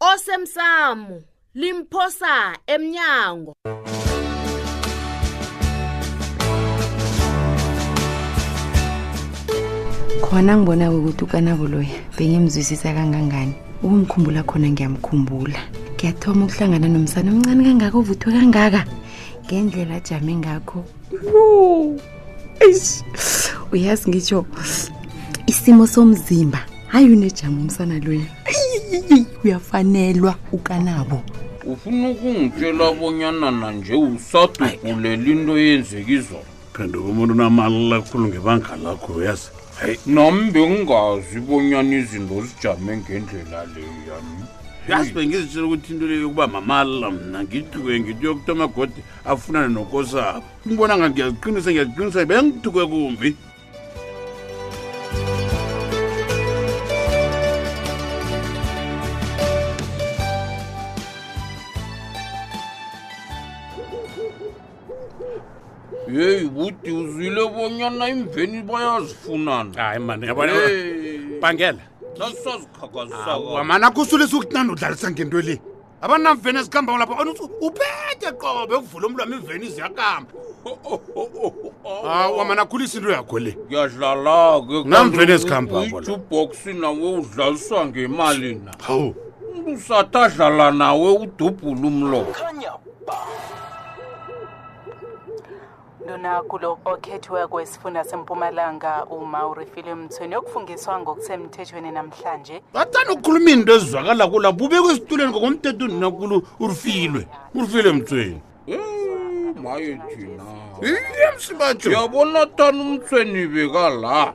osemsamo limphosa emnyango khona ngibona-ke ukuthi ukanabo loya bengimzwisisa kangangani ukungikhumbula khona ngiyamkhumbula ngiyathoma ukuhlangana nomsana omncane kangaka ovuthwe kangaka ngendlela ajame ngakho eish uyazi ngitsho isimo somzimba hayi unejama umsana loya Ayiyiyi, uyafanelwa ukanabo ufuna ukungitshela bonyana nanje usadubhulela into eyenzeka izolo phenduka umuntu unamali lakhulu ngebanga lakho uyazi hayi nami bengingazi bonyana izinto zijame ngendlela leyani yazi bengizitshela ukuthi into leyo yokuba mamala mna ngithuke ngithi uyokutoma godi afunane nokosabo ngibona nga ngiyaziqinisa ngiyaziqinisa bengiduke kumbi yeyi budi uzwile bonyana imveni bayazifunana hayi mani yabona bangela nasisazikhakhazisaka wamana kusulisa ukuthi nani udlalisa ngento le abanamveni ezikhamba lapho kanti uthi uphethe qobe ukuvula umlwami imveni ziyakamba hawa mana khulisa into yakho le ngiyadlala-ke Namveni ezikhamba lapho la. ijubhox nawe udlaliswa ngemali na hawu umuntu usathi adlala nawe udubhula umlomo khanya ba ndunakulo okhethiweko wesifunda sempumalanga umawurifile mthweni yokufungiswa ngokusemthethweni namhlanje bathanda ukukhuluma into ezizwakala kula bubekwe esituleni ngokomthetho undunakulo urifilwe urifile mthweni maye thina iye msibatsho yabona tani umthweni bekala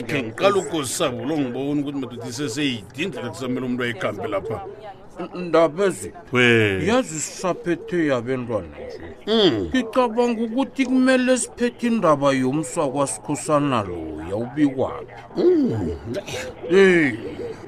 ngiqala ukuzisaba ulo ngiboni ukuthi madoda iseseyidi indlela kusamele umuntu ayikhambe lapha ndabezwe yazi sisaphethe yabentwana nje hmm. ngicabanga ukuthi kumele siphethe indaba yomswa kwasikhosana loya ubikwaphi um hmm.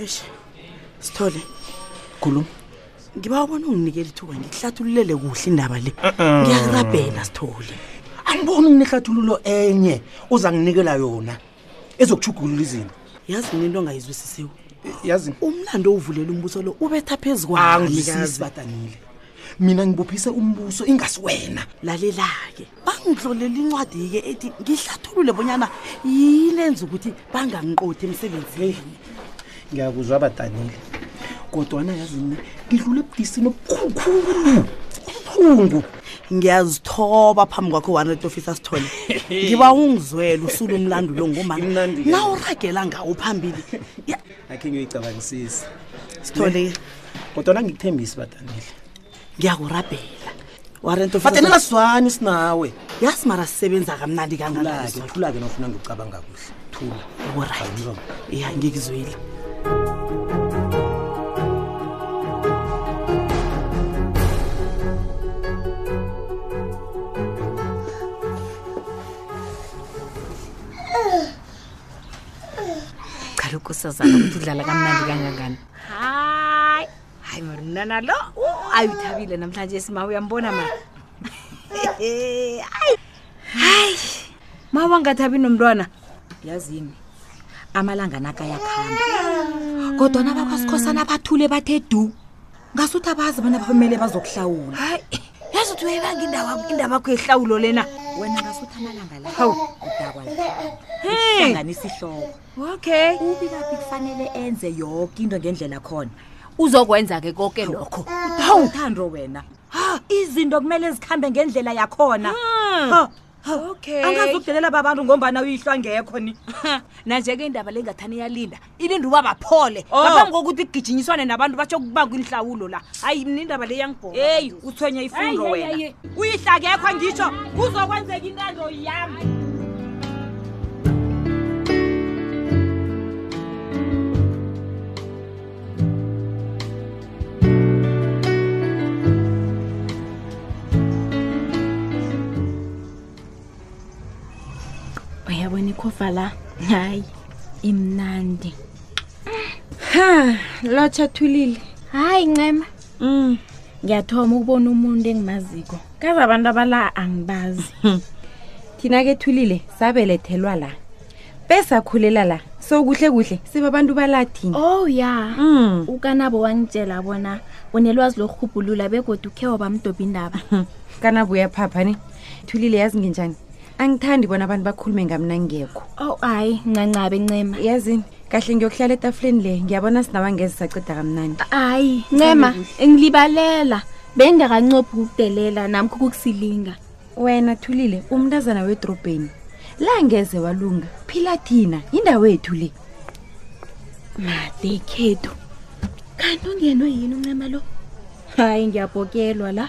eish sithole khuluma ngiba ubona unginikela ithuba ngikuhlathululele kuhle indaba le Uh-uh. ngiyakurabhela sithole angiboni nginehlathululo enye uza nginikela yona ezokuchugulula izinto yazi mina into ongayizwisisiwe yazi umlando owuvulela umbuso lo ubetha phezu kwami angizwisisi kazi. badanile mina ngibophise umbuso ingasi wena lalelake bangidlolela incwadi-ke ethi ngihlathulule bonyana yini enza ukuthi bangangiqothi emsebenzini ngiyakuzwa badanile kodwana yazini ngidlule ebudisini obukhulukhulu ubuhlungu ngiyazithoba phambi kwakho one red office asithole ngiba ungizwele usula umlando lo ngomana nawuragela ngawo phambili akhe ngiyoyicabangisisa sithole kodwana ngikuthembisi badanile ngiyakurabhela warentofathenela sizwani sinawe yasi mara sisebenza kamnandi kangalake thula-ke nofuna ngikucabanga kuhle thula orit ya ngikuzwile qala ukusazana ukuthi udlala kamnandi kangangani hayi mara umnana lo uh, ayi uthabile namhlanje sima uyambona mara Hehe, ayi hayi ma wangathabi nomntwana yazi yini amalanga nakayakhamba kodwa nabakwasikhosana bathule bathe du ngasuthi abazi bona bamele bazokuhlawula hayi yazi uthi uyayibanga indaba indaba yakho yehlawulo lena wena ngasuthi amalanga la Hawu. udakwa la Hey. hlanganisa ihloko okay ubikaphi kufanele enze yoke into ngendlela khona uzokwenza-ke koke lokho hawu uthando wena ha izinto kumele zikhambe ngendlela yakhona ha okay angazi ukudelela babantu ngombana uyihlwa ngekho ni nanje-ke indaba le ngathani iyalinda ilinda uba baphole ngaphambi kokuthi igijinyiswane nabantu batsho kubangwa inhlawulo la hayi mna indaba le yangibhoka heyi uthwenya ifundo wena uyihlakekho ngitsho kuzokwenzeka intando yami uyabona ikhofa la hayi imnandi ha lotsha thulile hayi ncema mm. ngiyathoma ukubona umuntu engimaziko kaze abantu abala angibazi thina ke thulile sabelethelwa la besakhulela la so kuhle kuhle siba abantu balathini oh ya yeah. mm. ukanabo wangitshela bona unelwazi lokurhubhulula begodukhe wabamdobha indaba kanabuyaphapha ni thulile yazi nginjani angithandi bona abantu bakhulume ngamna ngekho ow hayi ncancabe ncema yazini kahle ngiyokuhlala etafuleni le ngiyabona sinawa ngeze saceda kamnandi hayi ncema ngilibalela bengingakancophi ukukudelela namkho ukukusilinga wena thulile umntazana wedrobheni la ngeze walunga phila thina yindawo yethu le madekhethu kanti ungenwe yini uncema lo hayi ngiyabhokelwa la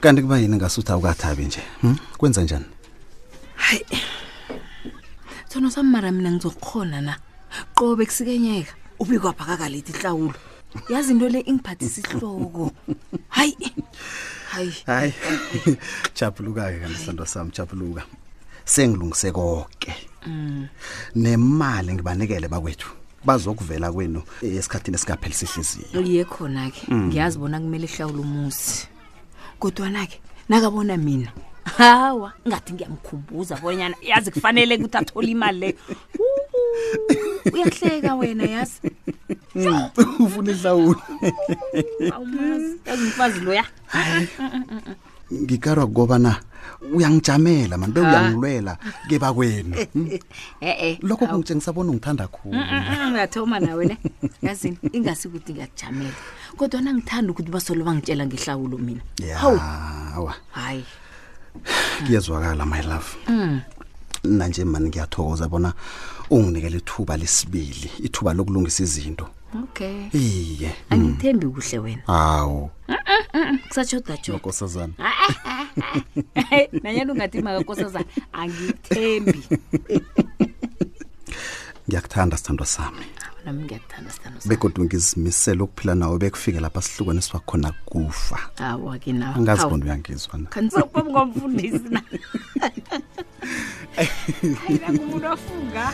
kanti kuba yini ngasutha ukathabi nje hmm? kwenza njani hayi thono sami mara mina ngizokhona na qobe kusikenyeka ubikwapha kakalithi ihlawulo yazi into le ingiphathisa isihloko hayi hayi hayi chapuluka-ke kanti sithandwa sami chapuluka sengilungise konke mm. nemali ngibanekele bakwethu bazokuvela kwenu esikhathini esingapheli sihliziyo ye khona-ke mm. ngiyazi bona kumele hlawula umusi kodwana-ke nakabona mina hawa ngathi ngiyamkhumbuza bonyana yazi kufanele ukuthi athole imali leyo uyahleka wena yazi mm, ufuna ihlawula awumazi yazi umfazi loya ngikarwa kukobana uyangijamela mani be uyangilwela ke bakwenu hmm? e-e lokho kungitshengisa bona ungithanda khulu uyathoma nawe ne yazini ingasi ukuthi ngiyakujamela kodwa nangithanda ukuthi basolo bangitshela ngehlawulo mina hawu yawa hayi kuyezwakala my love Mm. nanje mani ngiyathokoza bona unginikele ithuba lesibili ithuba lokulungisa izinto okay iye angithembi kuhle wena hawu kusatshoda tshoda makosazana nanyana ungathi makakosazana angithembi ngiyakuthanda sithandwa sami nami ngiyakuthanda sithando sami begodwa ngizimisele ukuphila nawe bekufike lapha sihlukaniswa khona kufa awa ke nawe angazi bona uyangizwa na khanisa ukuba ngomfundisi na Haina umuntu afunga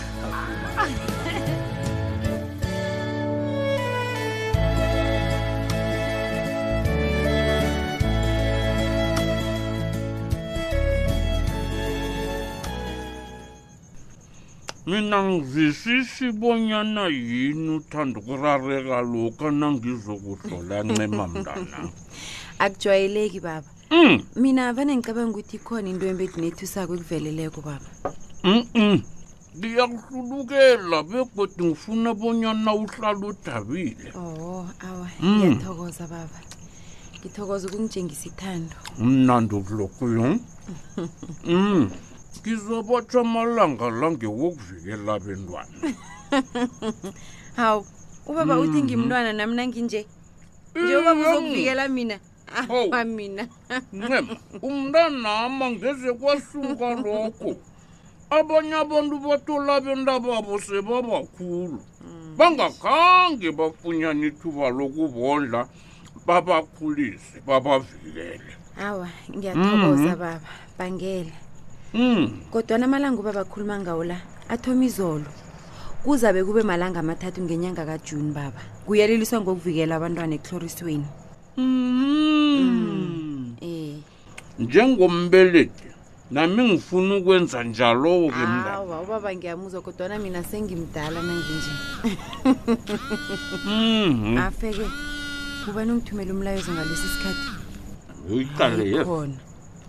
mina ngizwisisi bonyana yini uthanda ukurareka lokha nangizokuhlola ncema mntana akujwayeleki baba mm. mina vane ngicabanga ukuthi ikhona into embe dinethusako ekuveleleko baba mm-mm ngiyakuhlulukela begodwa ngifuna bonyana uhlala udabile o oh, awa mm. ngiyathokoza baba ngithokoza ukungitshengisa ithando umnandi ukulokuyo um ngizobatshwa amalanga la ngewokuvikela abentwana hawu ubaba uthi mm-hmm. ngimntwana nami nanginje njengoba uzokuvikela mina Hawu. Ah, mina ncema umntanami ngeze kwasuka lokho abanye abantu bathola abentwababo sebabakhulu bangakhange bafunyana ithuba lokubondla babakhulise babavikele awa ngiyathokoza Mhm. baba bhangela Mm. kodwana amalanga uba bakhuluma ngawo la athoma izolo kuzabe kube malanga amathathu ngenyanga kajuni baba kuyeleliswa ngokuvikela abantwana ekuhlorisweni Mm. Eh. njengombelethi nami ngifuna ukwenza njalo-ke mngani awa ubaba ngiyamuzwa kodwana mina sengimdala nanginje Mhm. afeke ubani ongithumela umlayezo ngalesi sikhathi uyiqale ye khona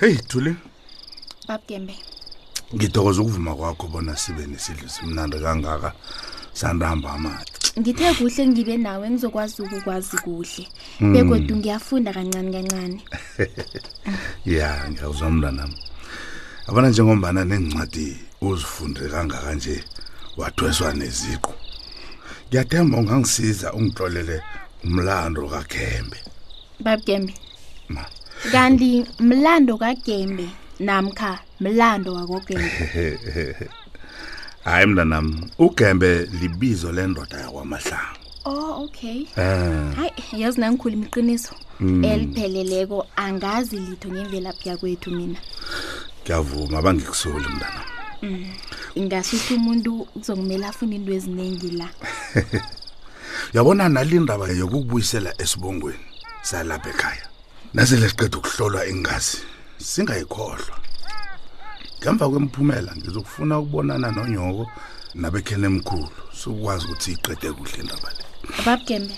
heyi thule babgembe ngithokoza ukuvuma kwakho bona sibe nesidlo simnandi kangaka sandihamba amati ngithe kuhle ngibe nawe ngizokwazi ukukwazi kuhle hmm. begodu ngiyafunda kancane kancane ya ngiyawuzwa mntanami abana njengombana neencwadi uzifunde kangaka nje wathweswa neziqu ngiyathemba ungangisiza ungitlolele umlando kakhembe babugembe ma kanti mlando kagembe namkha mlando wakogembe hayi mntanam ugembe libizo lendoda yakwamahlangu oh okay um hayi yazi nangikhulu imiqiniso Mm. elipheleleko angazi litho ngemvelaphi yakwethu mina ngiyavuma abangikusoli mntanam Mm. ingasuthi umuntu kuzokumele afune into eziningi la yabona nalindaba yokukubuyisela esibongweni salapha ekhaya nasele siqeda ukuhlolwa ingazi singayikhohlwa ngemva kwemphumela ngizokufuna ukubonana nonyoko nabekheni emkhulu sokwazi ukuthi iqede kuhle indaba le babgembe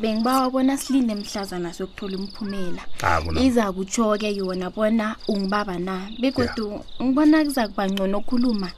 bengibawa bona silinde mhlazana sokuthola umphumela ah, iza kutsho-ke yona bona ungibaba na begodu ngibona kuza kuba ngcono okhuluma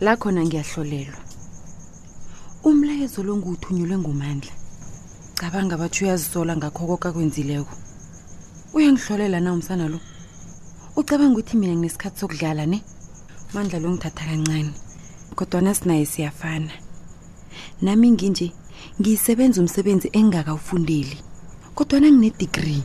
la khona ngiyahlolelwa umlayezo lo ngiwuthunyelwe ngumandla cabanga batsho uyazisola ngakho koko akwenzileko uyangihlolela na umsana lo ucabanga ukuthi mina nginesikhathi sokudlala ne mandla lo ngithatha kancane kodwana sinaye siyafana nami nginje ngiyisebenza umsebenzi engingakawufundeli kodwana nginedigrii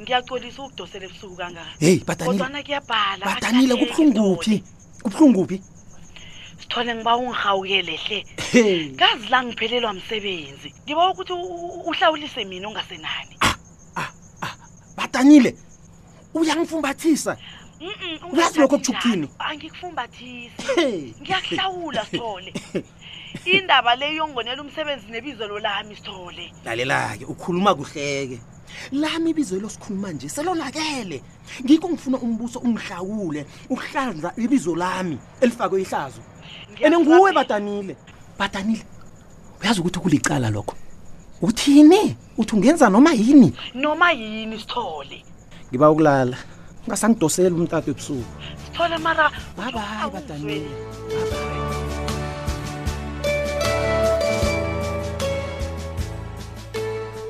ngiyacolisa ukudosela ebusuku kangaka heyi kodwana kuyabhala badanile kubuhlunguphi kubuhlunguphi sithole ngiba ungihawukele hle kazi la ngiphelelwa msebenzi ngiba ukuthi uhlawulise mina ongasenani ah, ah, ah. badanile uyangifumbathisa uyazi lokho kuthi ukuthini angikufumbathisi ngiyakuhlawula sithole indaba le iyongonela umsebenzi nebizelo lami sithole lalela-ke ukhuluma kuhleke lami ibizelo sikhuluma nje selonakele ngikho ngifuna umbuso ungihlawule ukuhlanza ibizo lami elifakwe ihlazo ene nguwe badanile badanile uyazi ukuthi kulicala lokho uthini uthi ungenza noma yini noma yini sithole ngiba ukulala ngasangidosela umtata ebusuku sithole mara babayi badanile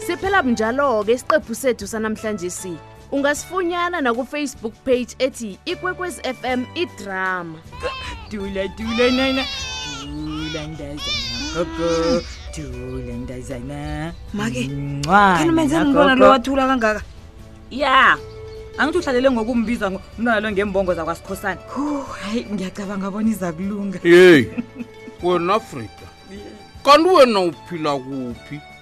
siphela bunjalo-ke isiqephu sethu sanamhlanje si ungasifunyana nakufacebook page ethi ikwekwez fm idrama dula dula nana dula ndazanagogo dula ndazana make kani umenze ngibona lo wathula kangaka ya angithi uhlalele ngokumbiza umntwana lo ngembongo zakwasikhosana hayi ngiyacabanga bona izakulunga yeyi wena frida kanti wena uphila kuphi